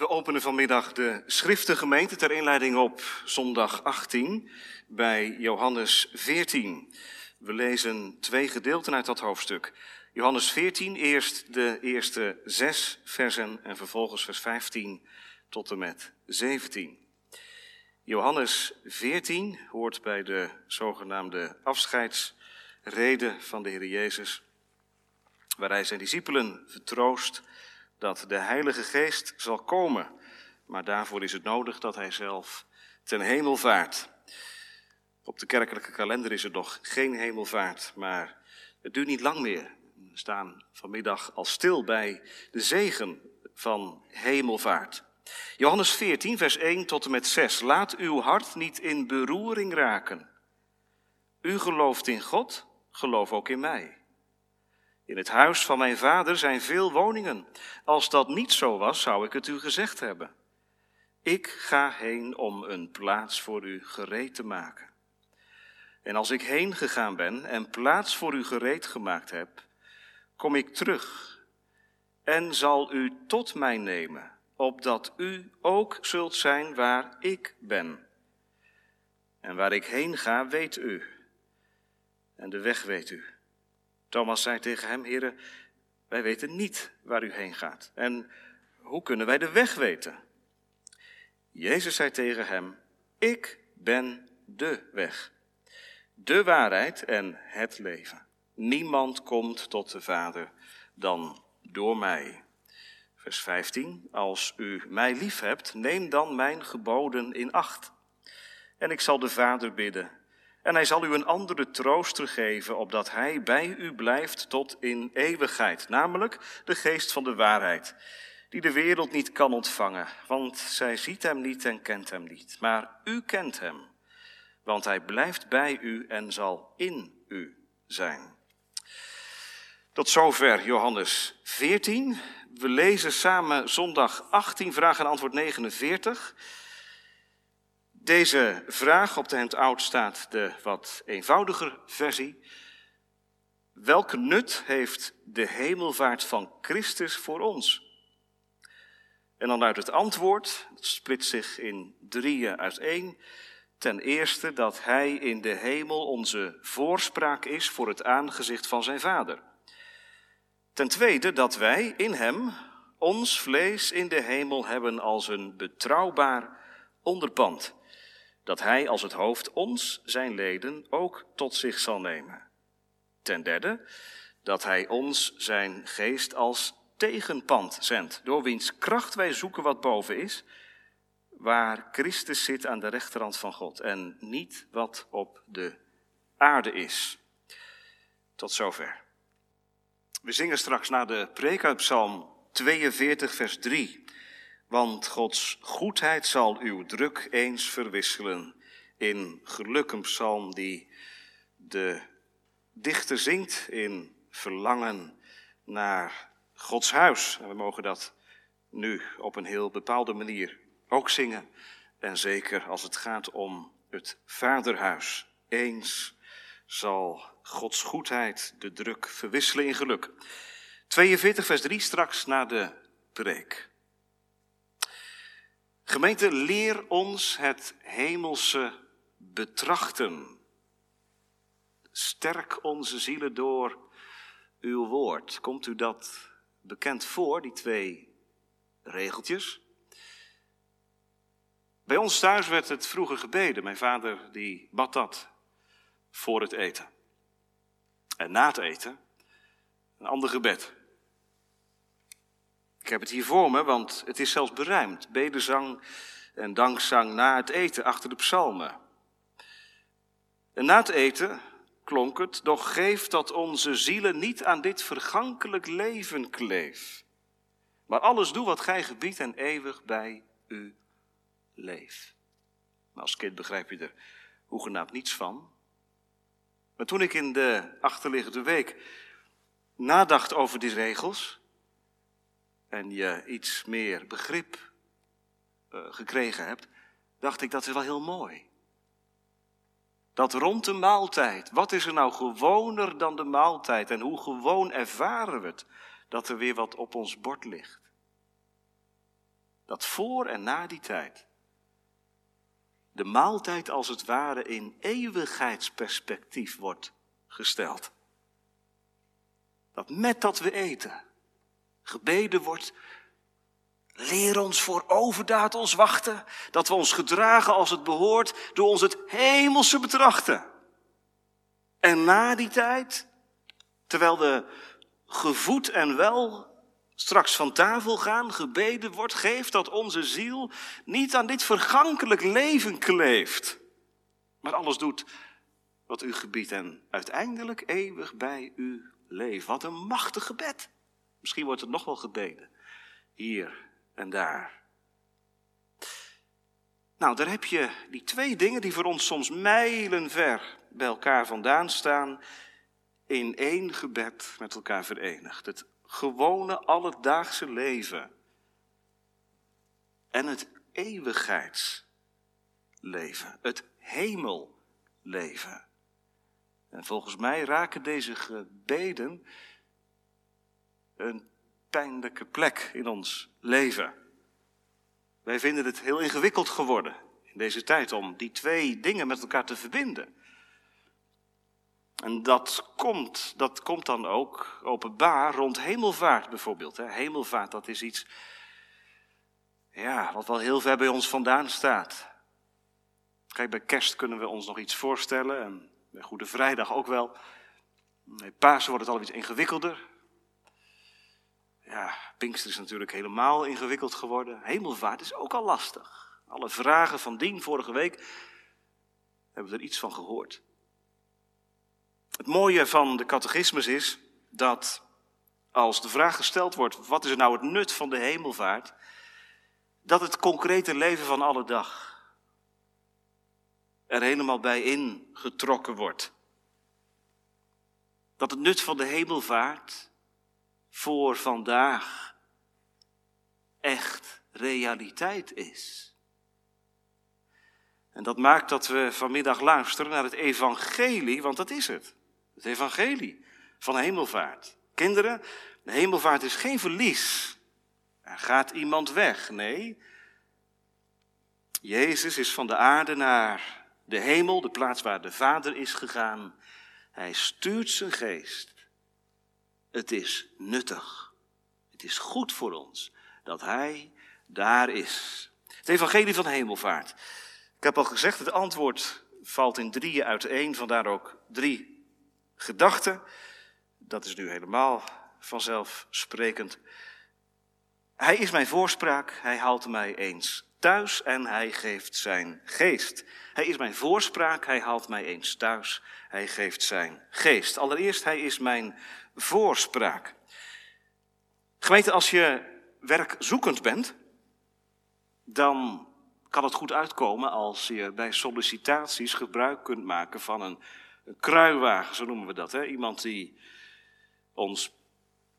We openen vanmiddag de schriftengemeente ter inleiding op zondag 18 bij Johannes 14. We lezen twee gedeelten uit dat hoofdstuk. Johannes 14, eerst de eerste zes versen en vervolgens vers 15 tot en met 17. Johannes 14 hoort bij de zogenaamde afscheidsrede van de Heer Jezus, waar hij zijn discipelen vertroost dat de Heilige Geest zal komen. Maar daarvoor is het nodig dat hij zelf ten hemel vaart. Op de kerkelijke kalender is er nog geen hemelvaart, maar het duurt niet lang meer. We staan vanmiddag al stil bij de zegen van hemelvaart. Johannes 14, vers 1 tot en met 6. Laat uw hart niet in beroering raken. U gelooft in God, geloof ook in mij. In het huis van mijn vader zijn veel woningen. Als dat niet zo was, zou ik het u gezegd hebben. Ik ga heen om een plaats voor u gereed te maken. En als ik heen gegaan ben en plaats voor u gereed gemaakt heb, kom ik terug en zal u tot mij nemen, opdat u ook zult zijn waar ik ben. En waar ik heen ga, weet u. En de weg weet u. Thomas zei tegen hem, heren, wij weten niet waar u heen gaat. En hoe kunnen wij de weg weten? Jezus zei tegen hem, ik ben de weg, de waarheid en het leven. Niemand komt tot de Vader dan door mij. Vers 15, als u mij lief hebt, neem dan mijn geboden in acht. En ik zal de Vader bidden en hij zal u een andere trooster geven, opdat hij bij u blijft tot in eeuwigheid, namelijk de geest van de waarheid, die de wereld niet kan ontvangen, want zij ziet hem niet en kent hem niet. Maar u kent hem, want hij blijft bij u en zal in u zijn. Tot zover Johannes 14. We lezen samen zondag 18, vraag en antwoord 49. Deze vraag op de handout staat de wat eenvoudiger versie. Welke nut heeft de hemelvaart van Christus voor ons? En dan uit het antwoord, dat splitst zich in drieën uit één. Ten eerste dat Hij in de hemel onze voorspraak is voor het aangezicht van zijn Vader. Ten tweede dat wij in Hem ons vlees in de hemel hebben als een betrouwbaar onderpand dat Hij als het hoofd ons, zijn leden, ook tot zich zal nemen. Ten derde, dat Hij ons zijn geest als tegenpand zendt, door wiens kracht wij zoeken wat boven is, waar Christus zit aan de rechterhand van God en niet wat op de aarde is. Tot zover. We zingen straks naar de preek uit Psalm 42, vers 3. Want Gods goedheid zal uw druk eens verwisselen in geluk, een psalm die de dichter zingt in verlangen naar Gods huis. En we mogen dat nu op een heel bepaalde manier ook zingen. En zeker als het gaat om het vaderhuis. Eens zal Gods goedheid de druk verwisselen in geluk. 42 vers 3 straks na de preek. Gemeente, leer ons het hemelse betrachten. Sterk onze zielen door uw woord. Komt u dat bekend voor, die twee regeltjes? Bij ons thuis werd het vroeger gebeden. Mijn vader die bad dat voor het eten. En na het eten een ander gebed. Ik heb het hier voor me, want het is zelfs beruimd. Bedezang en dankzang na het eten achter de psalmen. En na het eten klonk het, doch geef dat onze zielen niet aan dit vergankelijk leven kleef. Maar alles doe wat gij gebiedt en eeuwig bij u leef. Maar als kind begrijp je er hoegenaamd niets van. Maar toen ik in de achterliggende week nadacht over die regels, en je iets meer begrip uh, gekregen hebt, dacht ik dat is wel heel mooi. Dat rond de maaltijd, wat is er nou gewoner dan de maaltijd en hoe gewoon ervaren we het dat er weer wat op ons bord ligt? dat voor en na die tijd de maaltijd als het ware in eeuwigheidsperspectief wordt gesteld. Dat met dat we eten gebeden wordt, leer ons voor overdaad ons wachten, dat we ons gedragen als het behoort door ons het hemelse betrachten. En na die tijd, terwijl we gevoed en wel straks van tafel gaan, gebeden wordt, geeft dat onze ziel niet aan dit vergankelijk leven kleeft, maar alles doet wat u gebiedt en uiteindelijk eeuwig bij u leeft. Wat een machtig gebed. Misschien wordt het nog wel gebeden, hier en daar. Nou, daar heb je die twee dingen die voor ons soms mijlenver bij elkaar vandaan staan, in één gebed met elkaar verenigd. Het gewone alledaagse leven en het eeuwigheidsleven, het hemelleven. En volgens mij raken deze gebeden een pijnlijke plek in ons leven. Wij vinden het heel ingewikkeld geworden in deze tijd om die twee dingen met elkaar te verbinden. En dat komt, dat komt dan ook openbaar rond hemelvaart bijvoorbeeld. Hemelvaart, dat is iets ja, wat wel heel ver bij ons vandaan staat. Kijk, bij kerst kunnen we ons nog iets voorstellen en bij Goede Vrijdag ook wel. Bij Pasen wordt het al iets ingewikkelder. Ja, Pinkster is natuurlijk helemaal ingewikkeld geworden. Hemelvaart is ook al lastig. Alle vragen van dien vorige week hebben we er iets van gehoord. Het mooie van de catechismus is dat als de vraag gesteld wordt: wat is nou het nut van de hemelvaart? Dat het concrete leven van alle dag er helemaal bij ingetrokken wordt. Dat het nut van de hemelvaart voor vandaag echt realiteit is. En dat maakt dat we vanmiddag luisteren naar het evangelie, want dat is het. Het evangelie van hemelvaart. Kinderen, de hemelvaart is geen verlies. Er gaat iemand weg. Nee. Jezus is van de aarde naar de hemel, de plaats waar de Vader is gegaan. Hij stuurt zijn geest. Het is nuttig. Het is goed voor ons dat Hij daar is. Het evangelie van hemelvaart. Ik heb al gezegd, het antwoord valt in drieën uiteen, vandaar ook drie gedachte, dat is nu helemaal vanzelfsprekend. Hij is mijn voorspraak, hij haalt mij eens thuis en hij geeft zijn geest. Hij is mijn voorspraak, hij haalt mij eens thuis, hij geeft zijn geest. Allereerst, hij is mijn voorspraak. Gemeente, als je werkzoekend bent, dan kan het goed uitkomen als je bij sollicitaties gebruik kunt maken van een kruiwagen, zo noemen we dat. Hè? Iemand die ons,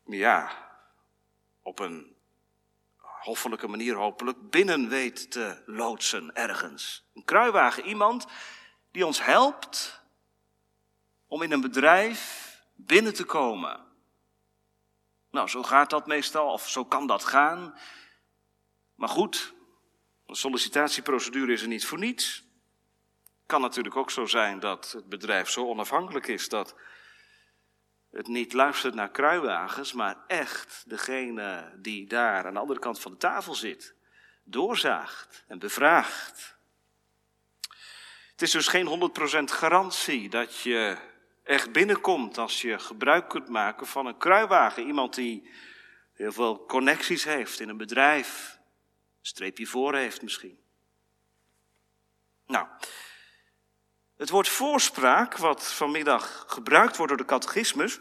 ja, op een hoffelijke manier hopelijk binnen weet te loodsen ergens. Een kruiwagen, iemand die ons helpt om in een bedrijf binnen te komen. Nou, zo gaat dat meestal, of zo kan dat gaan. Maar goed, een sollicitatieprocedure is er niet voor niets kan natuurlijk ook zo zijn dat het bedrijf zo onafhankelijk is dat het niet luistert naar kruiwagens, maar echt degene die daar aan de andere kant van de tafel zit, doorzaagt en bevraagt. Het is dus geen 100% garantie dat je echt binnenkomt als je gebruik kunt maken van een kruiwagen. Iemand die heel veel connecties heeft in een bedrijf, een streepje voor heeft misschien. Nou, het woord voorspraak, wat vanmiddag gebruikt wordt door de catechismus,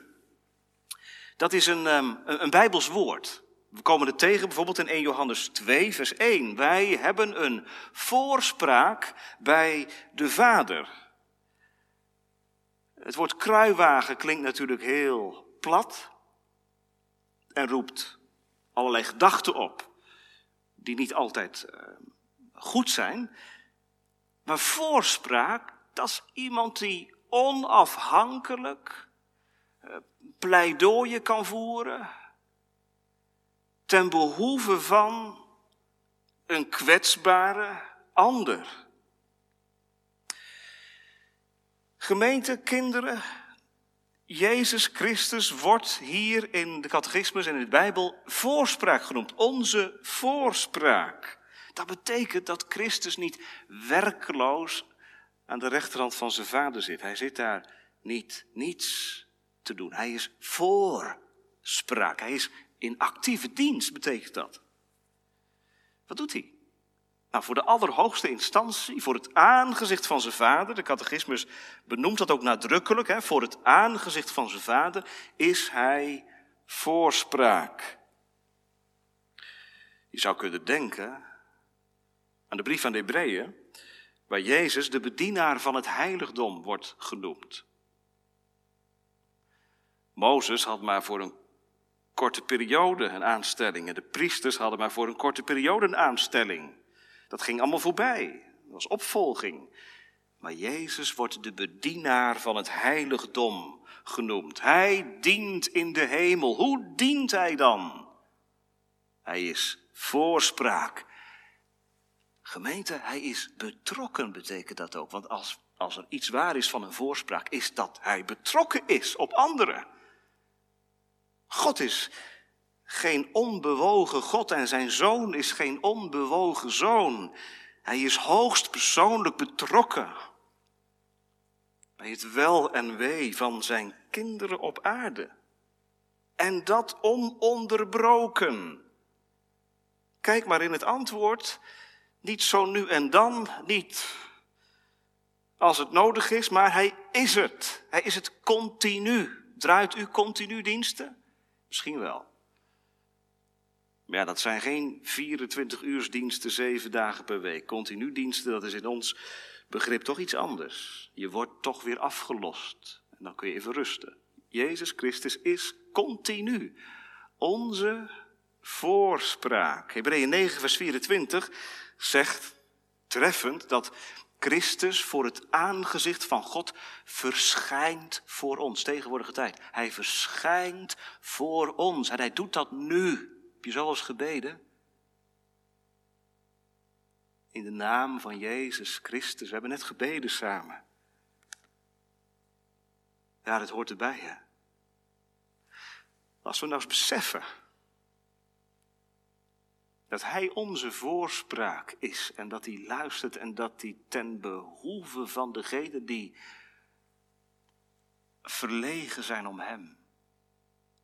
dat is een, ehm, een, een Bijbels woord. We komen het tegen bijvoorbeeld in 1 Johannes 2, vers 1. Wij hebben een voorspraak bij de Vader. Het woord kruiwagen klinkt natuurlijk heel plat en roept allerlei gedachten op die niet altijd uh, goed zijn. Maar voorspraak, dat is iemand die onafhankelijk eh, pleidooien kan voeren ten behoeve van een kwetsbare ander. Gemeente, kinderen, Jezus Christus wordt hier in de catechismus en in de Bijbel voorspraak genoemd. Onze voorspraak. Dat betekent dat Christus niet werkeloos aan de rechterhand van zijn vader zit. Hij zit daar niet niets te doen. Hij is voorspraak. Hij is in actieve dienst, betekent dat. Wat doet hij? Nou, voor de allerhoogste instantie, voor het aangezicht van zijn vader, de catechismus benoemt dat ook nadrukkelijk, hè, voor het aangezicht van zijn vader is hij voorspraak. Je zou kunnen denken aan de brief aan de Hebreeën, waar Jezus de bedienaar van het heiligdom wordt genoemd. Mozes had maar voor een korte periode een aanstelling en de priesters hadden maar voor een korte periode een aanstelling. Dat ging allemaal voorbij. Dat was opvolging. Maar Jezus wordt de bedienaar van het heiligdom genoemd. Hij dient in de hemel. Hoe dient hij dan? Hij is voorspraak. Gemeente, hij is betrokken, betekent dat ook. Want als, als er iets waar is van een voorspraak, is dat hij betrokken is op anderen. God is geen onbewogen God en zijn zoon is geen onbewogen zoon. Hij is hoogst persoonlijk betrokken bij het wel en wee van zijn kinderen op aarde. En dat ononderbroken. Kijk maar in het antwoord, niet zo nu en dan, niet als het nodig is, maar hij is het. Hij is het continu. Draait u continu diensten? Misschien wel. Maar ja, dat zijn geen 24 uursdiensten, zeven dagen per week. Continu diensten, dat is in ons begrip toch iets anders. Je wordt toch weer afgelost. En dan kun je even rusten. Jezus Christus is continu onze voorspraak. Hebreeën 9, vers 24 zegt treffend dat Christus voor het aangezicht van God verschijnt voor ons. Tegenwoordige tijd. Hij verschijnt voor ons. En hij doet dat nu. Heb je zo eens gebeden? In de naam van Jezus Christus. We hebben net gebeden samen. Ja, dat hoort erbij, hè. Als we nou eens beseffen dat Hij onze voorspraak is en dat Hij luistert en dat Hij ten behoeve van degenen die verlegen zijn om Hem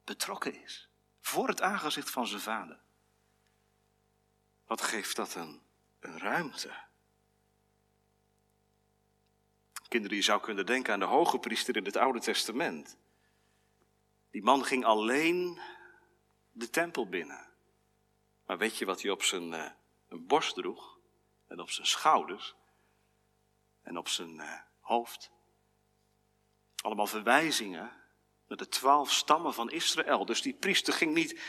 betrokken is voor het aangezicht van zijn vader. Wat geeft dat een, een ruimte? Kinderen, je zou kunnen denken aan de hoge priester in het Oude Testament. Die man ging alleen de tempel binnen. Maar weet je wat hij op zijn uh, borst droeg? En op zijn schouders? En op zijn uh, hoofd? Allemaal verwijzingen met de twaalf stammen van Israël. Dus die priester ging niet,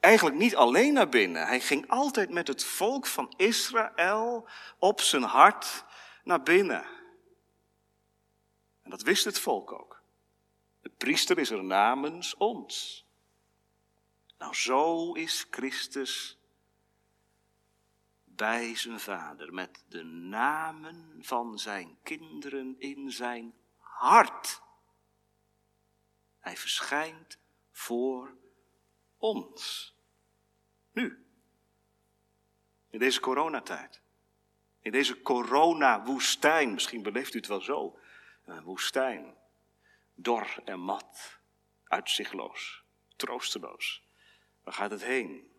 eigenlijk niet alleen naar binnen. Hij ging altijd met het volk van Israël op zijn hart naar binnen. En dat wist het volk ook. De priester is er namens ons. Nou, zo is Christus bij zijn vader, met de namen van zijn kinderen in zijn hart. Hij verschijnt voor ons. Nu. In deze coronatijd. In deze corona-woestijn. Misschien beleeft u het wel zo. Een woestijn. Dor en mat. Uitzichtloos. Troosteloos. Waar gaat het heen?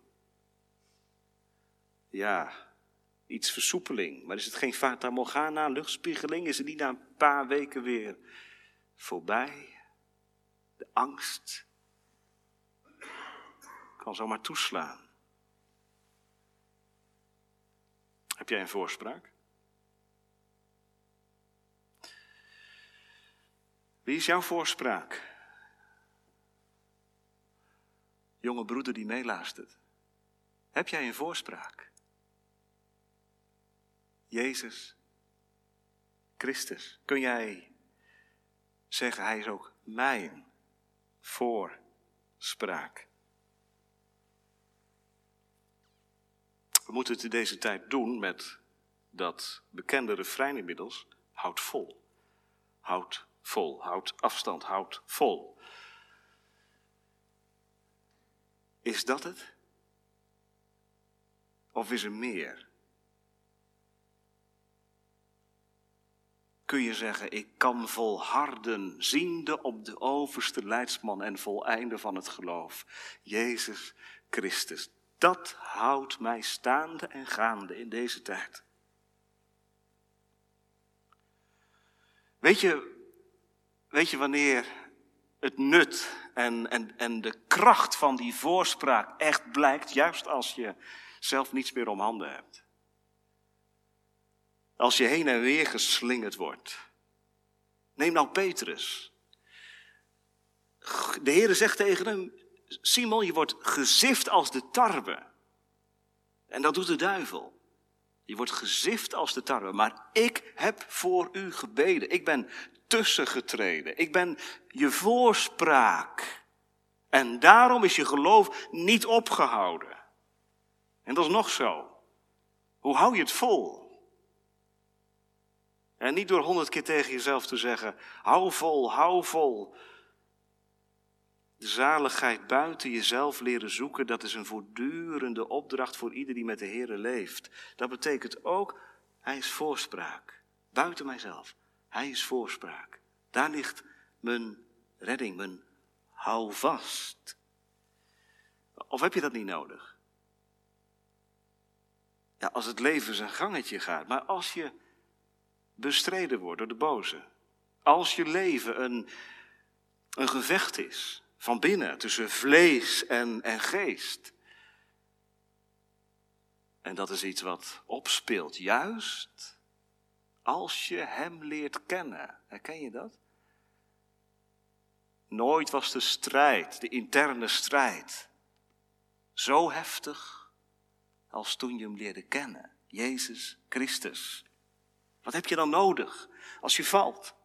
Ja, iets versoepeling. Maar is het geen fata morgana, luchtspiegeling? Is het niet na een paar weken weer voorbij? De angst kan zomaar toeslaan. Heb jij een voorspraak? Wie is jouw voorspraak? Jonge broeder die meeluistert. Heb jij een voorspraak? Jezus, Christus. Kun jij zeggen, hij is ook mijn voorspraak. We moeten het in deze tijd doen met dat bekende refrein inmiddels. Houd vol. Houd vol. Houd afstand. Houd vol. Is dat het? Of is er meer? Kun je zeggen, ik kan volharden, ziende op de overste leidsman en voleinde van het geloof, Jezus Christus. Dat houdt mij staande en gaande in deze tijd. Weet je, weet je wanneer het nut en, en, en de kracht van die voorspraak echt blijkt, juist als je zelf niets meer om handen hebt? Als je heen en weer geslingerd wordt. Neem nou Petrus. De Heere zegt tegen hem, Simon, je wordt gezift als de tarwe. En dat doet de duivel. Je wordt gezift als de tarwe. Maar ik heb voor u gebeden. Ik ben tussengetreden. Ik ben je voorspraak. En daarom is je geloof niet opgehouden. En dat is nog zo. Hoe hou je het vol? En niet door honderd keer tegen jezelf te zeggen: hou vol, hou vol. De zaligheid buiten jezelf leren zoeken, dat is een voortdurende opdracht voor ieder die met de Heer leeft. Dat betekent ook, Hij is voorspraak. Buiten mijzelf. Hij is voorspraak. Daar ligt mijn redding, mijn houvast. Of heb je dat niet nodig? Ja, als het leven zijn gangetje gaat, maar als je bestreden wordt door de boze. Als je leven een, een gevecht is van binnen tussen vlees en, en geest. En dat is iets wat opspeelt, juist als je Hem leert kennen. Herken je dat? Nooit was de strijd, de interne strijd, zo heftig als toen je Hem leerde kennen. Jezus Christus. Wat heb je dan nodig als je valt?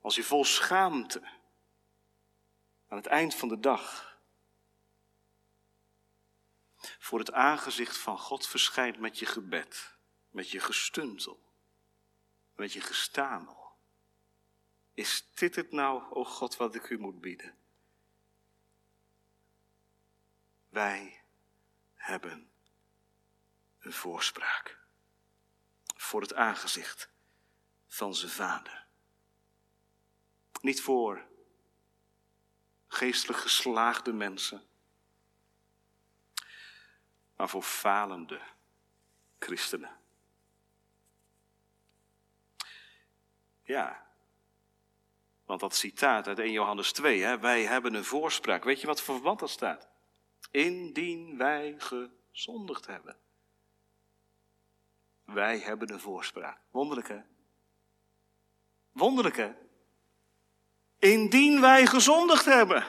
Als je vol schaamte aan het eind van de dag voor het aangezicht van God verschijnt met je gebed, met je gestuntel, met je gestamel. Is dit het nou, o God, wat ik u moet bieden? Wij hebben een voorspraak voor het aangezicht van zijn vader. Niet voor geestelijk geslaagde mensen, maar voor falende christenen. Ja, want dat citaat uit 1 Johannes 2, hè, wij hebben een voorspraak. Weet je wat voor verband dat staat? Indien wij gezondigd hebben. Wij hebben een voorspraak. Wonderlijk hè? Wonderlijk? Indien wij gezondigd hebben.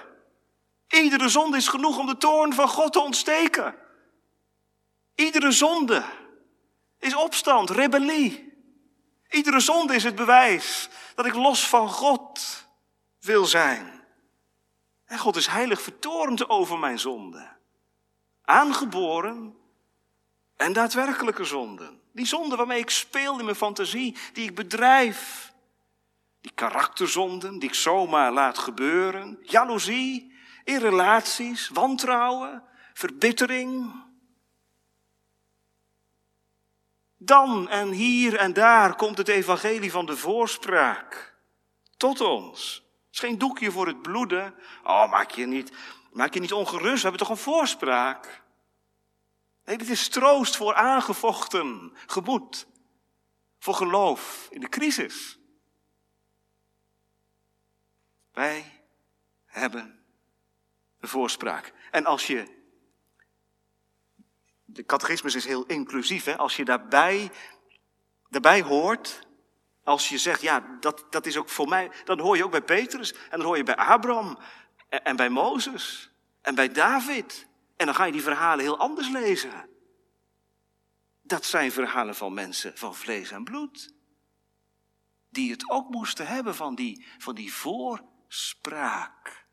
Iedere zonde is genoeg om de toorn van God te ontsteken. Iedere zonde is opstand, rebellie. Iedere zonde is het bewijs dat ik los van God wil zijn. En God is heilig vertoornd over mijn zonde. Aangeboren en daadwerkelijke zonden. Die zonde waarmee ik speel in mijn fantasie, die ik bedrijf. Die karakterzonden die ik zomaar laat gebeuren. Jaloezie in relaties, wantrouwen, verbittering. Dan en hier en daar komt het evangelie van de voorspraak tot ons. Het is geen doekje voor het bloeden. Oh, maak je niet, maak je niet ongerust, we hebben toch een voorspraak. Nee, dit is troost voor aangevochten gemoed. Voor geloof in de crisis. Wij hebben een voorspraak. En als je. De catechismus is heel inclusief, hè? Als je daarbij, daarbij hoort. Als je zegt, ja, dat, dat is ook voor mij. Dan hoor je ook bij Petrus. En dan hoor je bij Abraham. En, en bij Mozes. En bij David. En dan ga je die verhalen heel anders lezen. Dat zijn verhalen van mensen van vlees en bloed. Die het ook moesten hebben van die, van die voorspraak.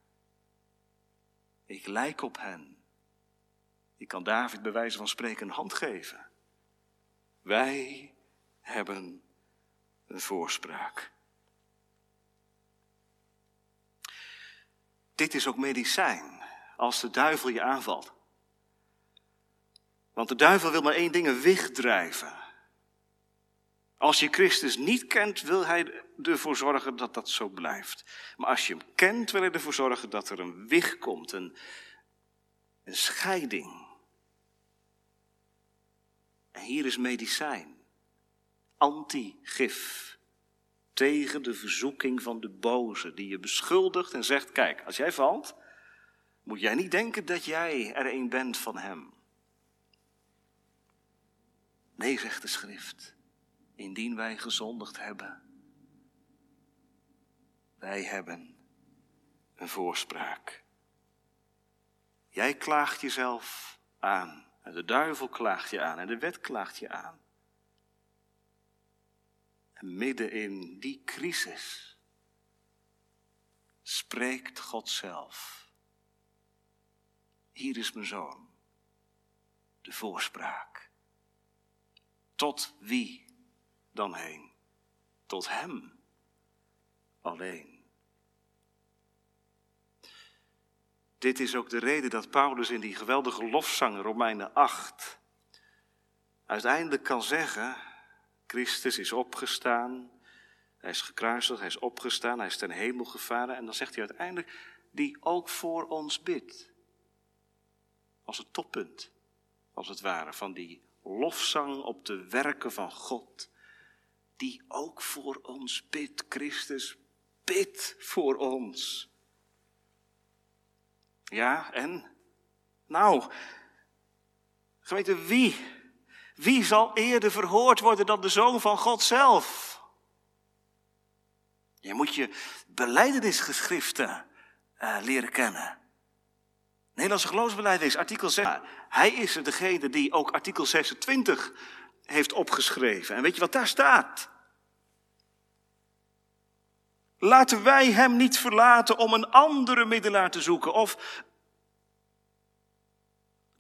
Ik lijk op hen. Je kan David bij wijze van spreken een hand geven. Wij hebben een voorspraak. Dit is ook medicijn als de duivel je aanvalt. Want de duivel wil maar één ding wegdrijven. Als je Christus niet kent, wil hij ervoor zorgen dat dat zo blijft. Maar als je hem kent, wil hij ervoor zorgen dat er een wig komt, een, een scheiding. En hier is medicijn. Antigif. Tegen de verzoeking van de boze, die je beschuldigt en zegt: Kijk, als jij valt, moet jij niet denken dat jij er een bent van hem. Nee, zegt de schrift, indien wij gezondigd hebben, wij hebben een voorspraak. Jij klaagt jezelf aan en de duivel klaagt je aan en de wet klaagt je aan. En midden in die crisis spreekt God zelf. Hier is mijn zoon, de voorspraak. Tot wie dan heen? Tot hem alleen. Dit is ook de reden dat Paulus in die geweldige lofzang Romeinen 8 uiteindelijk kan zeggen, Christus is opgestaan, hij is gekruisigd, hij is opgestaan, hij is ten hemel gevaren en dan zegt hij uiteindelijk, die ook voor ons bidt. Als het toppunt, als het ware, van die lofzang op de werken van God, die ook voor ons bidt. Christus bidt voor ons. Ja, en? Nou, gemeente, wie? Wie zal eerder verhoord worden dan de Zoon van God zelf? Je moet je beleidenisgeschriften uh, leren kennen. Nederlandse is artikel 6. Hij is degene die ook artikel 26 heeft opgeschreven. En weet je wat daar staat? Laten wij hem niet verlaten om een andere middelaar te zoeken of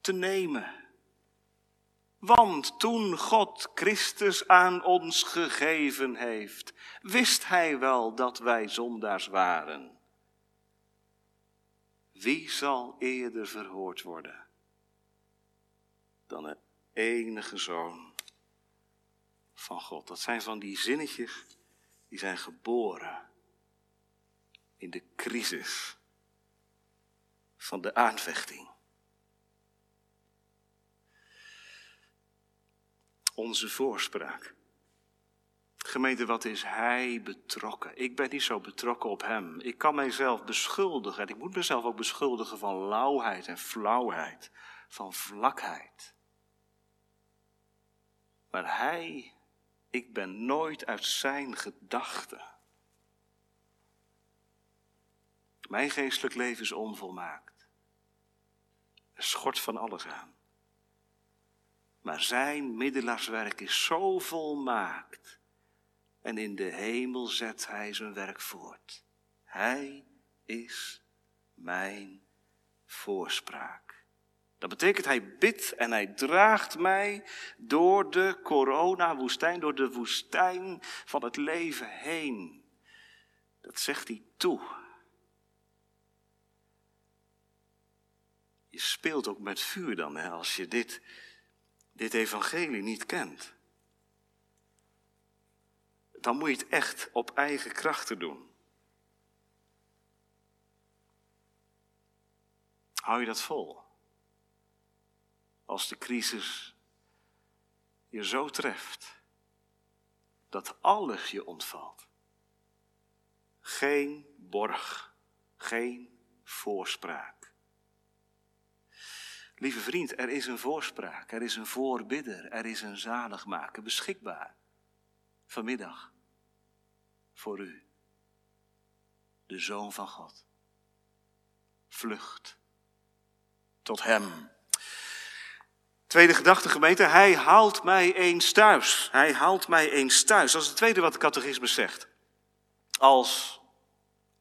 te nemen. Want toen God Christus aan ons gegeven heeft, wist hij wel dat wij zondaars waren. Wie zal eerder verhoord worden dan de enige zoon van God? Dat zijn van die zinnetjes die zijn geboren in de crisis van de aanvechting. Onze voorspraak. Gemeente, wat is hij betrokken? Ik ben niet zo betrokken op hem. Ik kan mijzelf beschuldigen en ik moet mezelf ook beschuldigen van lauwheid en flauwheid, van vlakheid. Maar hij, ik ben nooit uit zijn gedachten. Mijn geestelijk leven is onvolmaakt. Er schort van alles aan. Maar zijn middelaarswerk is zo volmaakt en in de hemel zet hij zijn werk voort. Hij is mijn voorspraak. Dat betekent hij bidt en hij draagt mij door de corona-woestijn, door de woestijn van het leven heen. Dat zegt hij toe. Je speelt ook met vuur dan, hè, als je dit, dit evangelie niet kent dan moet je het echt op eigen krachten doen. Hou je dat vol? Als de crisis je zo treft dat alles je ontvalt. Geen borg, geen voorspraak. Lieve vriend, er is een voorspraak, er is een voorbidder, er is een zaligmaker beschikbaar vanmiddag voor u, de Zoon van God. Vlucht tot Hem. Tweede gedachte gemeente, Hij haalt mij eens thuis. Hij haalt mij eens thuis. Dat is het tweede wat de catechismus zegt. Als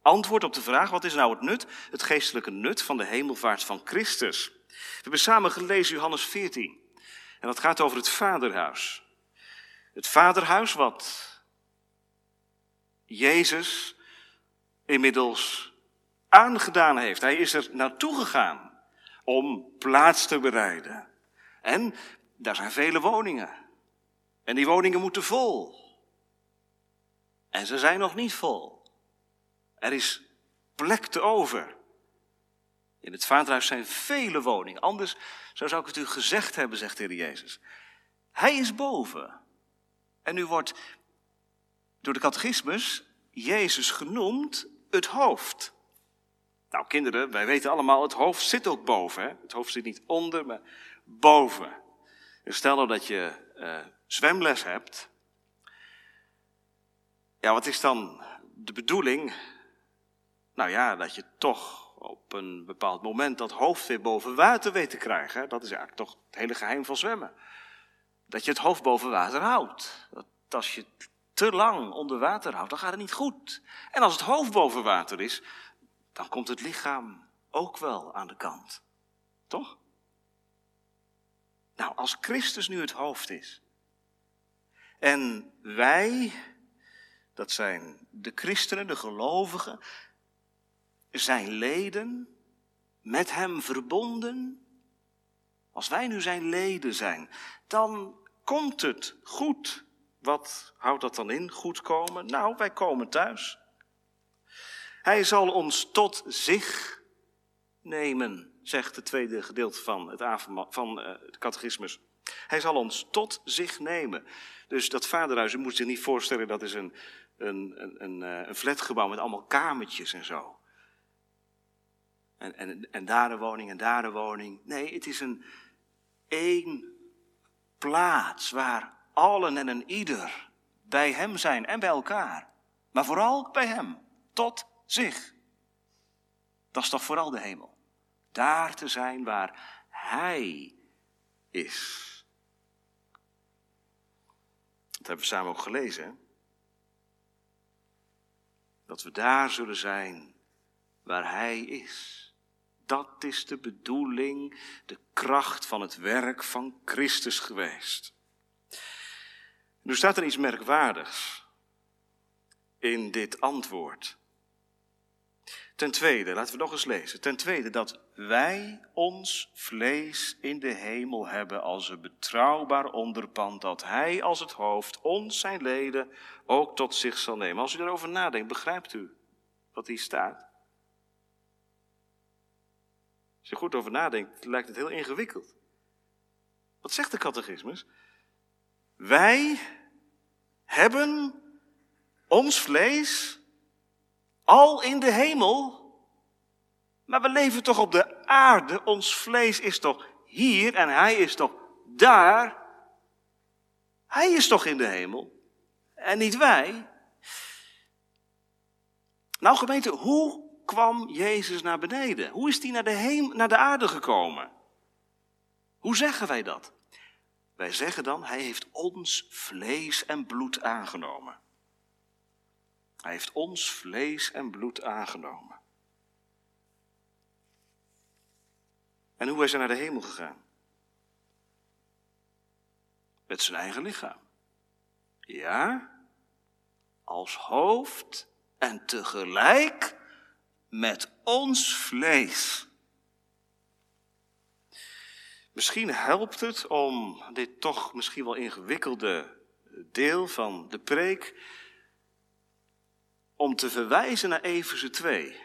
antwoord op de vraag, wat is nou het nut? Het geestelijke nut van de hemelvaart van Christus. We hebben samen gelezen Johannes 14. En dat gaat over het vaderhuis. Het vaderhuis wat Jezus inmiddels aangedaan heeft. Hij is er naartoe gegaan om plaats te bereiden. En daar zijn vele woningen. En die woningen moeten vol. En ze zijn nog niet vol. Er is plek te over. In het vaderhuis zijn vele woningen. Anders zo zou ik het u gezegd hebben, zegt de Heer Jezus. Hij is boven. En nu wordt door de catechismus Jezus genoemd het hoofd. Nou, kinderen, wij weten allemaal, het hoofd zit ook boven. Hè? Het hoofd zit niet onder, maar boven. stel nou dat je uh, zwemles hebt. Ja, wat is dan de bedoeling? Nou ja, dat je toch op een bepaald moment dat hoofd weer boven water weet te krijgen. Dat is eigenlijk toch het hele geheim van zwemmen. Dat je het hoofd boven water houdt. Dat als je het te lang onder water houdt, dan gaat het niet goed. En als het hoofd boven water is, dan komt het lichaam ook wel aan de kant. Toch? Nou, als Christus nu het hoofd is. En wij, dat zijn de christenen, de gelovigen, zijn leden, met hem verbonden. Als wij nu zijn leden zijn, dan komt het goed. Wat houdt dat dan in, goed komen? Nou, wij komen thuis. Hij zal ons tot zich nemen, zegt het tweede gedeelte van het, het catechismus. Hij zal ons tot zich nemen. Dus dat vaderhuis, u moet zich niet voorstellen, dat is een, een, een, een, eh, een flatgebouw met allemaal kamertjes en zo. En, en, en daar een woning en daar een woning. Nee, het is een één plaats waar allen en een ieder bij hem zijn en bij elkaar. Maar vooral bij hem, tot zich. Dat is toch vooral de hemel. Daar te zijn waar hij is. Dat hebben we samen ook gelezen. Dat we daar zullen zijn waar hij is. Dat is de bedoeling, de kracht van het werk van Christus geweest. Nu staat er iets merkwaardigs in dit antwoord. Ten tweede, laten we nog eens lezen. Ten tweede, dat wij ons vlees in de hemel hebben als een betrouwbaar onderpand, dat Hij als het hoofd ons zijn leden ook tot zich zal nemen. Als u daarover nadenkt, begrijpt u wat hier staat? Als je goed over nadenkt, lijkt het heel ingewikkeld. Wat zegt de catechismus? Wij hebben ons vlees al in de hemel. Maar we leven toch op de aarde. Ons vlees is toch hier en hij is toch daar. Hij is toch in de hemel en niet wij. Nou gemeente, hoe kwam Jezus naar beneden? Hoe is hij naar de, naar de aarde gekomen? Hoe zeggen wij dat? Wij zeggen dan, hij heeft ons vlees en bloed aangenomen. Hij heeft ons vlees en bloed aangenomen. En hoe is hij naar de hemel gegaan? Met zijn eigen lichaam. Ja, als hoofd en tegelijk met ons vlees. Misschien helpt het om dit toch misschien wel ingewikkelde deel van de preek om te verwijzen naar Efeze 2,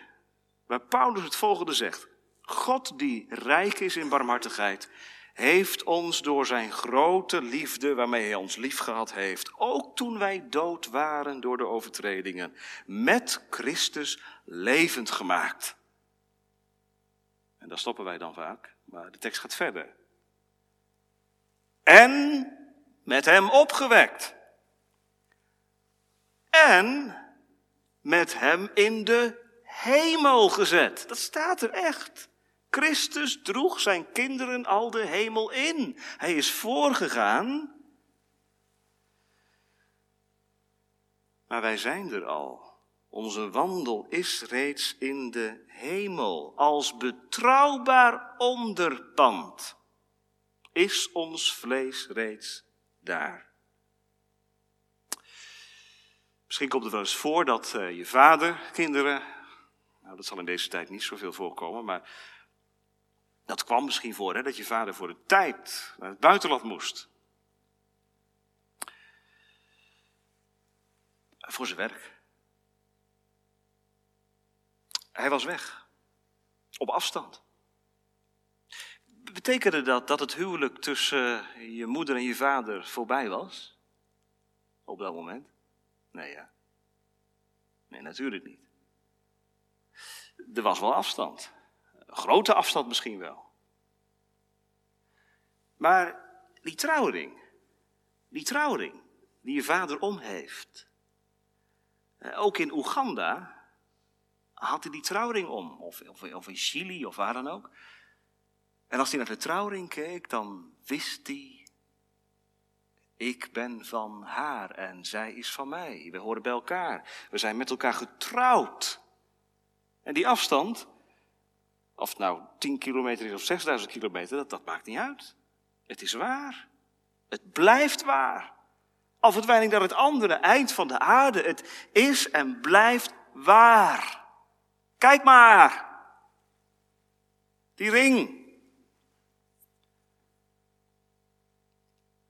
waar Paulus het volgende zegt. God die rijk is in barmhartigheid, heeft ons door zijn grote liefde waarmee hij ons liefgehad heeft, ook toen wij dood waren door de overtredingen, met Christus levend gemaakt. En daar stoppen wij dan vaak, maar de tekst gaat verder. En met hem opgewekt. En met hem in de hemel gezet. Dat staat er echt. Christus droeg zijn kinderen al de hemel in. Hij is voorgegaan. Maar wij zijn er al Onze wandel is reeds in de hemel. Als betrouwbaar onderpand is ons vlees reeds daar. Misschien komt het wel eens voor dat uh, je vader, kinderen, nou dat zal in deze tijd niet zoveel voorkomen, maar dat kwam misschien voor, hè, dat je vader voor een tijd naar het buitenland moest. Voor zijn werk. Hij was weg. Op afstand. Betekende dat dat het huwelijk tussen je moeder en je vader voorbij was? Op dat moment? Nee, ja. Nee, natuurlijk niet. Er was wel afstand. Grote afstand misschien wel. Maar die trouwring, die trouwring die je vader om heeft, eh, ook in Oeganda had hij die trouwring om, of, of, of in Chili of waar dan ook. En als hij naar de trouwring keek, dan wist hij, ik ben van haar en zij is van mij. We horen bij elkaar. We zijn met elkaar getrouwd. En die afstand, of het nou 10 kilometer is of 6000 kilometer, dat, dat maakt niet uit. Het is waar. Het blijft waar. Al verdwijn ik naar het andere eind van de aarde. Het is en blijft waar. Kijk maar. Die ring.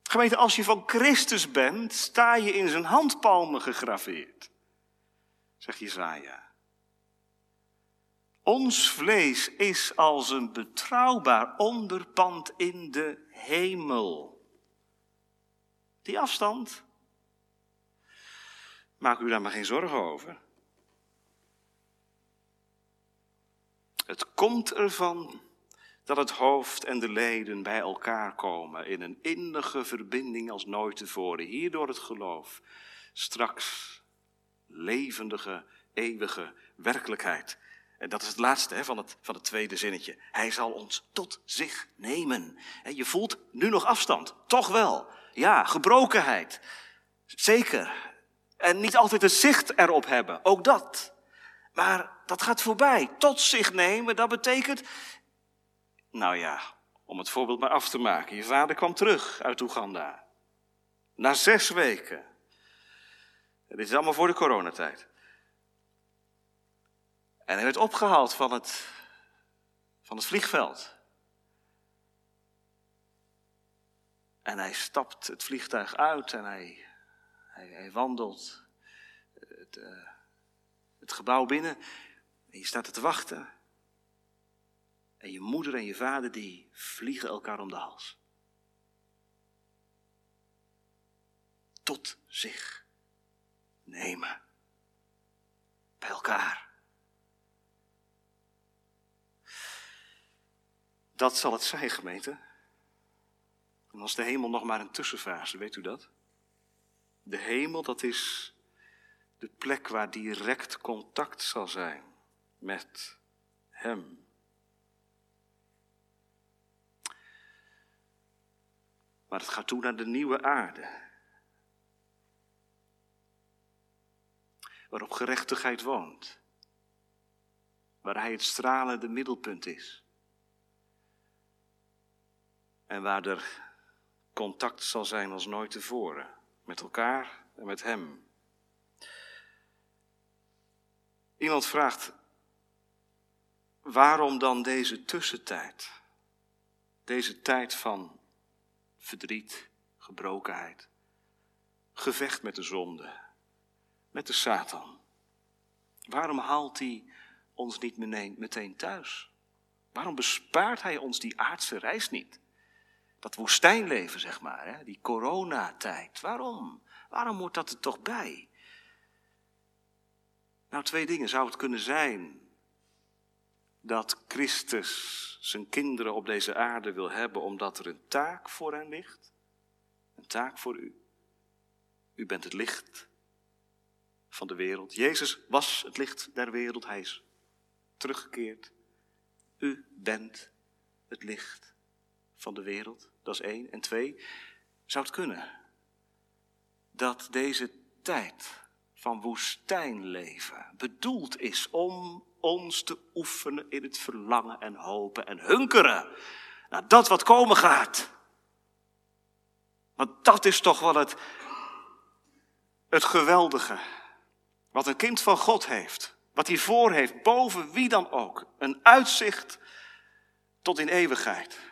Gemeente, als je van Christus bent, sta je in zijn handpalmen gegraveerd. Zegt Jezaja. Ons vlees is als een betrouwbaar onderpand in de hemel. Die afstand. Maak u daar maar geen zorgen over. Het komt ervan dat het hoofd en de leden bij elkaar komen in een innige verbinding als nooit tevoren. Hier door het geloof. Straks levendige, eeuwige werkelijkheid. En dat is het laatste hè, van, het, van het tweede zinnetje. Hij zal ons tot zich nemen. En je voelt nu nog afstand. Toch wel. Ja, gebrokenheid. Zeker. En niet altijd het zicht erop hebben. Ook dat. Maar dat gaat voorbij. Tot zich nemen, dat betekent. Nou ja, om het voorbeeld maar af te maken. Je vader kwam terug uit Oeganda. Na zes weken. En dit is allemaal voor de coronatijd. En hij werd opgehaald van het, van het vliegveld. En hij stapt het vliegtuig uit en hij, hij, hij wandelt het, uh, het gebouw binnen. En je staat te wachten. En je moeder en je vader die vliegen elkaar om de hals. Tot zich nemen. Bij elkaar. Dat zal het zijn, gemeente. En als de hemel nog maar een tussenfase, weet u dat? De hemel, dat is de plek waar direct contact zal zijn met Hem. Maar het gaat toe naar de nieuwe aarde. Waarop gerechtigheid woont. Waar Hij het stralende middelpunt is. En waar er contact zal zijn als nooit tevoren. Met elkaar en met Hem. Iemand vraagt, waarom dan deze tussentijd? Deze tijd van verdriet, gebrokenheid, gevecht met de zonde, met de Satan. Waarom haalt hij ons niet meteen thuis? Waarom bespaart hij ons die aardse reis niet? Dat woestijnleven, zeg maar, hè? die coronatijd. Waarom? Waarom hoort dat er toch bij? Nou, twee dingen. Zou het kunnen zijn dat Christus zijn kinderen op deze aarde wil hebben omdat er een taak voor hen ligt? Een taak voor u. U bent het licht van de wereld. Jezus was het licht der wereld. Hij is teruggekeerd. U bent het licht van de wereld. Dat is één. En twee, zou het kunnen dat deze tijd van woestijnleven bedoeld is om ons te oefenen in het verlangen en hopen en hunkeren naar dat wat komen gaat. Want dat is toch wel het, het geweldige. Wat een kind van God heeft. Wat hij voor heeft, boven wie dan ook. Een uitzicht tot in eeuwigheid.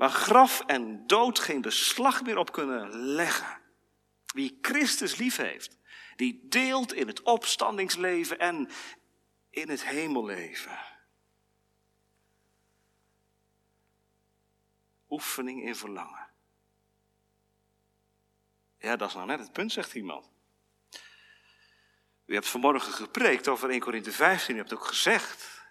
Waar graf en dood geen beslag meer op kunnen leggen. Wie Christus lief heeft, die deelt in het opstandingsleven en in het hemelleven. Oefening in verlangen. Ja, dat is nou net het punt, zegt iemand. U hebt vanmorgen gepreekt over 1 Korinthe 15. U hebt ook gezegd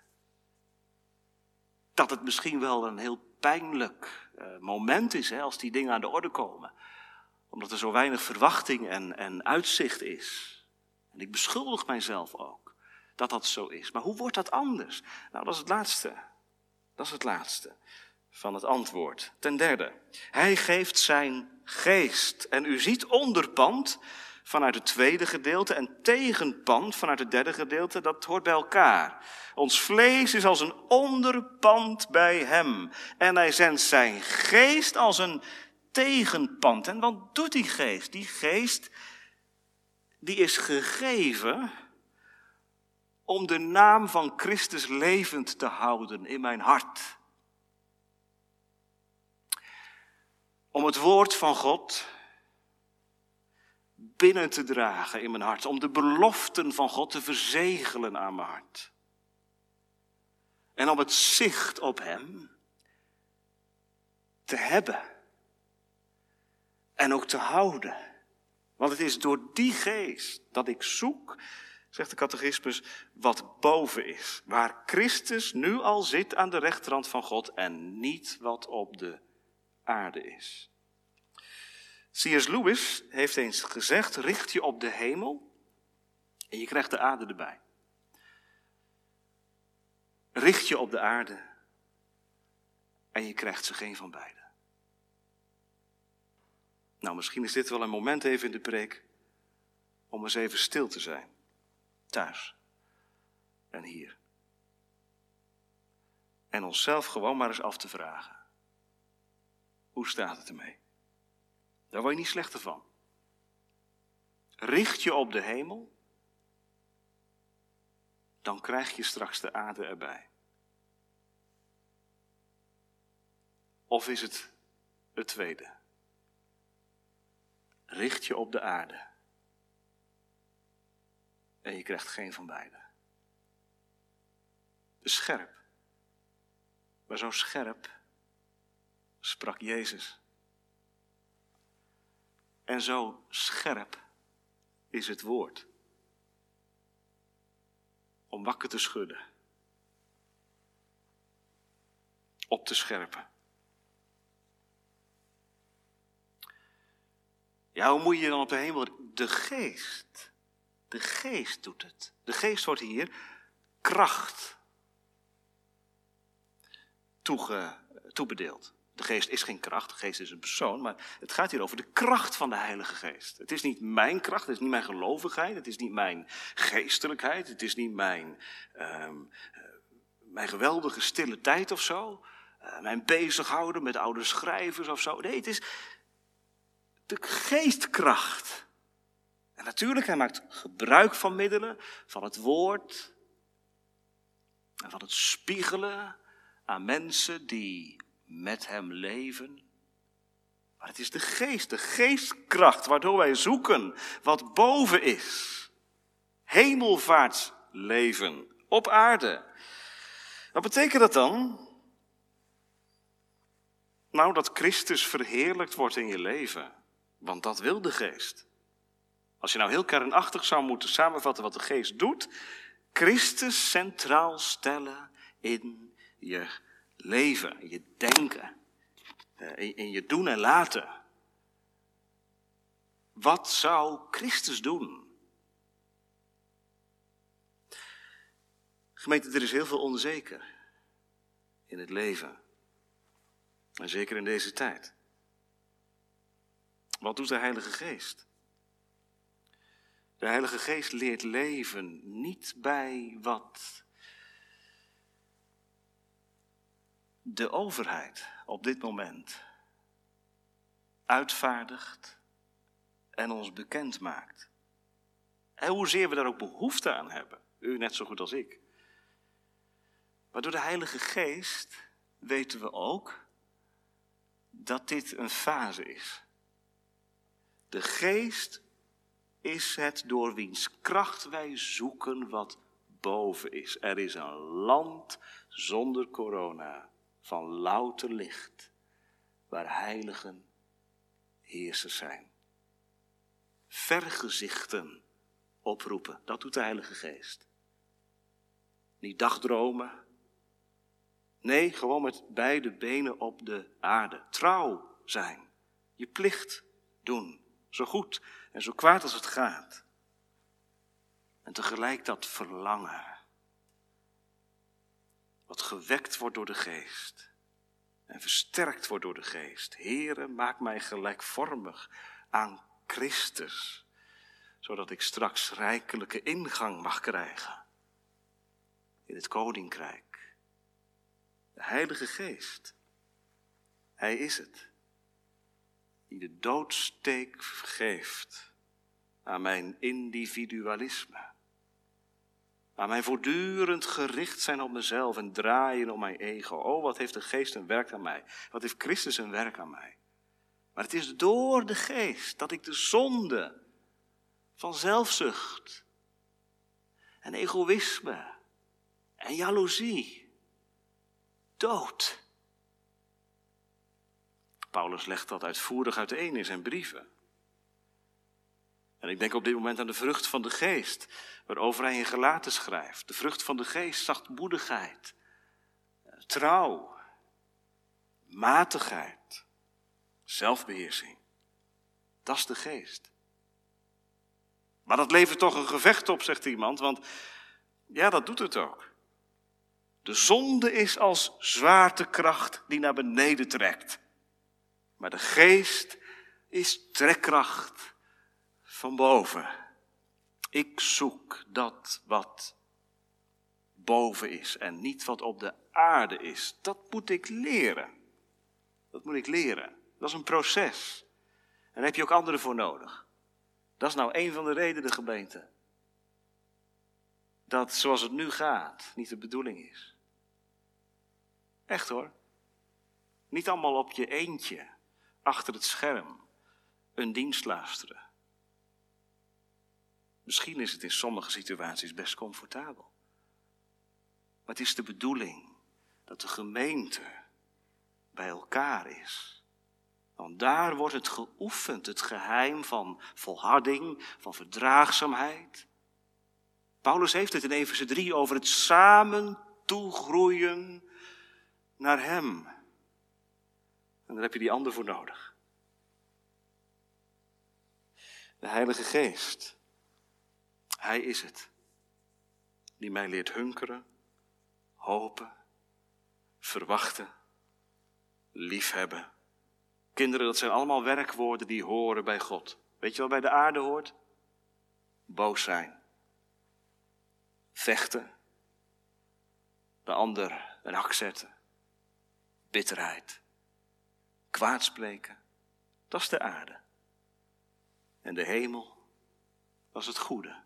dat het misschien wel een heel pijnlijk uh, moment is hè, als die dingen aan de orde komen. Omdat er zo weinig verwachting en, en uitzicht is. En ik beschuldig mijzelf ook dat dat zo is. Maar hoe wordt dat anders? Nou, dat is het laatste. Dat is het laatste van het antwoord. Ten derde, hij geeft zijn geest. En u ziet onderpand vanuit het tweede gedeelte en tegenpand vanuit het derde gedeelte, dat hoort bij elkaar. Ons vlees is als een onderpand bij hem. En hij zendt zijn geest als een tegenpand. En wat doet die geest? Die geest, die is gegeven om de naam van Christus levend te houden in mijn hart. Om het woord van God binnen te dragen in mijn hart. Om de beloften van God te verzegelen aan mijn hart. En om het zicht op Hem te hebben. En ook te houden. Want het is door die geest dat ik zoek, zegt de catechismus, wat boven is. Waar Christus nu al zit aan de rechterhand van God en niet wat op de aarde is. C.S. Lewis heeft eens gezegd: richt je op de hemel en je krijgt de aarde erbij. Richt je op de aarde en je krijgt ze geen van beide. Nou, misschien is dit wel een moment even in de preek om eens even stil te zijn. Thuis en hier. En onszelf gewoon maar eens af te vragen. Hoe staat het ermee? Daar word je niet slechter van. Richt je op de hemel, dan krijg je straks de aarde erbij. Of is het het tweede? Richt je op de aarde en je krijgt geen van beide. De scherp. Maar zo scherp sprak Jezus. En zo scherp is het woord. Om wakker te schudden. Op te scherpen. Ja, hoe moet je dan op de hemel? De geest. De geest doet het. De geest wordt hier kracht toebedeeld. De geest is geen kracht, de geest is een persoon, maar het gaat hier over de kracht van de Heilige Geest. Het is niet mijn kracht, het is niet mijn gelovigheid, het is niet mijn geestelijkheid, het is niet mijn, um, mijn geweldige stille tijd of zo, uh, mijn bezighouden met oude schrijvers of zo. Nee, het is de geestkracht. En natuurlijk, hij maakt gebruik van middelen, van het woord en van het spiegelen aan mensen die met hem leven. Maar het is de geest, de geestkracht waardoor wij zoeken wat boven is. Hemelvaartsleven op aarde. Wat betekent dat dan? Nou, dat Christus verheerlijkt wordt in je leven. Want dat wil de geest. Als je nou heel kernachtig zou moeten samenvatten wat de geest doet. Christus centraal stellen in je leven, in je denken, eh, in je doen en laten. Wat zou Christus doen? Gemeente, er is heel veel onzeker in het leven. En zeker in deze tijd. Wat doet de Heilige Geest? De Heilige Geest leert leven niet bij wat de overheid op dit moment uitvaardigt en ons bekend maakt. En hoezeer we daar ook behoefte aan hebben, u net zo goed als ik. Maar door de Heilige Geest weten we ook dat dit een fase is. De Geest is het door wiens kracht wij zoeken wat boven is. Er is een land zonder corona van louter licht, waar heiligen heersers zijn. Vergezichten oproepen, dat doet de Heilige Geest. Niet dagdromen. Nee, gewoon met beide benen op de aarde. Trouw zijn. Je plicht doen. Zo goed en zo kwaad als het gaat. En tegelijk dat verlangen. Wat gewekt wordt door de geest. En versterkt wordt door de geest. Heere, maak mij gelijkvormig aan Christus. Zodat ik straks rijkelijke ingang mag krijgen. In het koninkrijk. De Heilige Geest. Hij is het die de doodsteek geeft aan mijn individualisme. Aan mijn voortdurend gericht zijn op mezelf en draaien om mijn ego. Oh, wat heeft de geest een werk aan mij? Wat heeft Christus een werk aan mij? Maar het is door de geest dat ik de zonde van zelfzucht en egoïsme en jaloezie dood Paulus legt dat uitvoerig uiteen in zijn brieven. En ik denk op dit moment aan de vrucht van de geest, waarover hij in gelaten schrijft. De vrucht van de geest, zachtmoedigheid, trouw, matigheid, zelfbeheersing. Dat is de geest. Maar dat levert toch een gevecht op, zegt iemand, want ja, dat doet het ook. De zonde is als zwaartekracht die naar beneden trekt. Maar de geest is trekkracht van boven. Ik zoek dat wat boven is en niet wat op de aarde is. Dat moet ik leren. Dat moet ik leren. Dat is een proces. En daar heb je ook anderen voor nodig. Dat is nou een van de redenen, gemeente. Dat zoals het nu gaat niet de bedoeling is. Echt hoor. Niet allemaal op je eentje achter het scherm een dienst luisteren. Misschien is het in sommige situaties best comfortabel. Maar het is de bedoeling dat de gemeente bij elkaar is. Want daar wordt het geoefend, het geheim van volharding, van verdraagzaamheid. Paulus heeft het in Efeze 3 over het samen toegroeien naar Hem. En daar heb je die ander voor nodig. De Heilige Geest. Hij is het. Die mij leert hunkeren, hopen, verwachten, liefhebben. Kinderen, dat zijn allemaal werkwoorden die horen bij God. Weet je wat bij de aarde hoort? Boos zijn. Vechten. De ander een hak zetten. Bitterheid kwaadspreken, dat is de aarde. En de hemel, is het goede.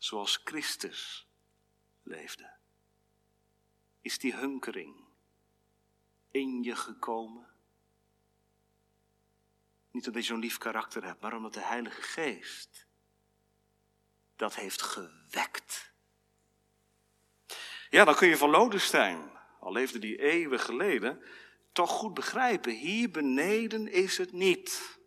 Zoals Christus leefde. Is die hunkering in je gekomen? Niet omdat je zo'n lief karakter hebt, maar omdat de Heilige Geest dat heeft gewekt. Ja, dan kun je van Lodestein, al leefde die eeuwen geleden, toch goed begrijpen. Hier beneden is het niet.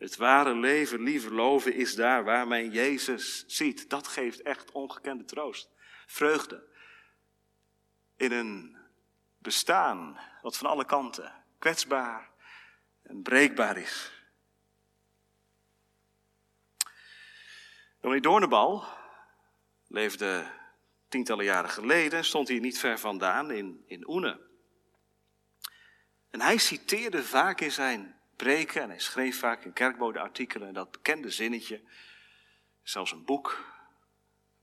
Het ware leven, lieve loven, is daar waar men Jezus ziet. Dat geeft echt ongekende troost. Vreugde. In een bestaan wat van alle kanten kwetsbaar en breekbaar is. Dominee Doornbal leefde tientallen jaren geleden, stond hij niet ver vandaan in, in Oene. En hij citeerde vaak in zijn preken en hij schreef vaak in kerkbodenartikelen en dat bekende zinnetje, zelfs een boek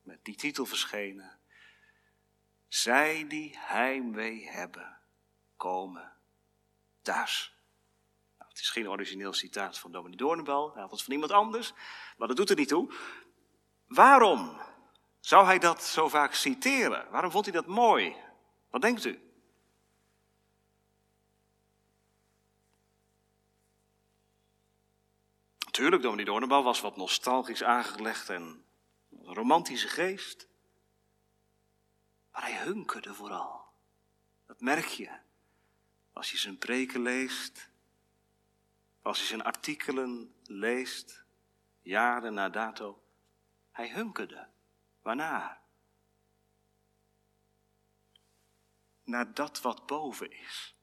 met die titel verschenen. Zij die heimwee hebben, komen thuis. Nou, het is geen origineel citaat van Dominee Doornbel, hij van iemand anders, maar dat doet er niet toe. Waarom zou hij dat zo vaak citeren? Waarom vond hij dat mooi? Wat denkt u? Natuurlijk, Dominee Doornbal was wat nostalgisch aangelegd en een romantische geest. Maar hij hunkerde vooral. Dat merk je als je zijn preken leest, als je zijn artikelen leest, jaren na dato. Hij hunkerde. Waarnaar? Naar dat wat boven is.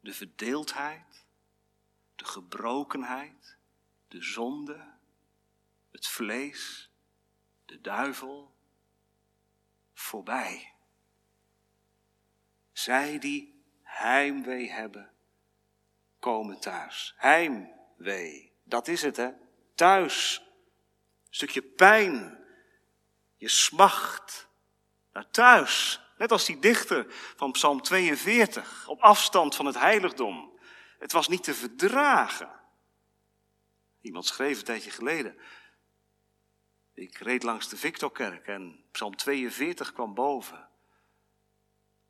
De verdeeldheid, de gebrokenheid, de zonde, het vlees, de duivel, voorbij. Zij die heimwee hebben, komen thuis. Heimwee, dat is het hè. Thuis. Een stukje pijn. Je smacht naar thuis. Net als die dichter van Psalm 42, op afstand van het heiligdom. Het was niet te verdragen. Iemand schreef een tijdje geleden. Ik reed langs de Victorkerk en Psalm 42 kwam boven.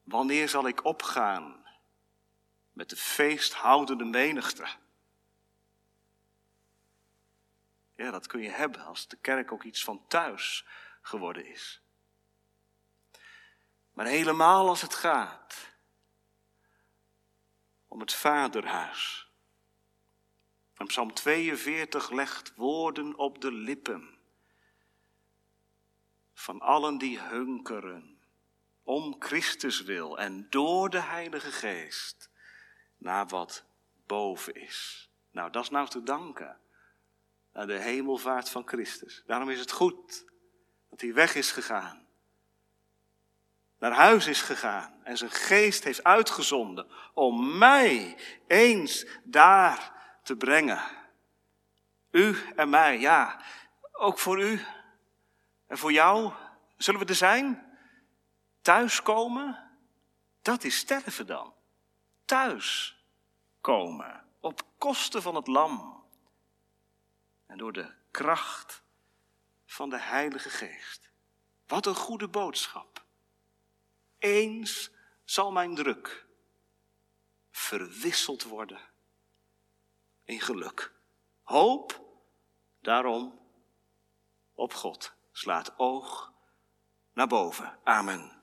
Wanneer zal ik opgaan met de feesthoudende menigte? Ja, dat kun je hebben als de kerk ook iets van thuis geworden is. Maar helemaal als het gaat om het vaderhuis. En Psalm 42 legt woorden op de lippen van allen die hunkeren om Christus wil en door de Heilige Geest naar wat boven is. Nou, dat is nou te danken aan de hemelvaart van Christus. Daarom is het goed dat hij weg is gegaan naar huis is gegaan en zijn geest heeft uitgezonden om mij eens daar te brengen. U en mij, ja, ook voor u en voor jou. Zullen we er zijn? Thuiskomen? Dat is sterven dan. Thuis komen op kosten van het lam en door de kracht van de Heilige Geest. Wat een goede boodschap. Eens zal mijn druk verwisseld worden in geluk. Hoop daarom op God. Slaat oog naar boven. Amen.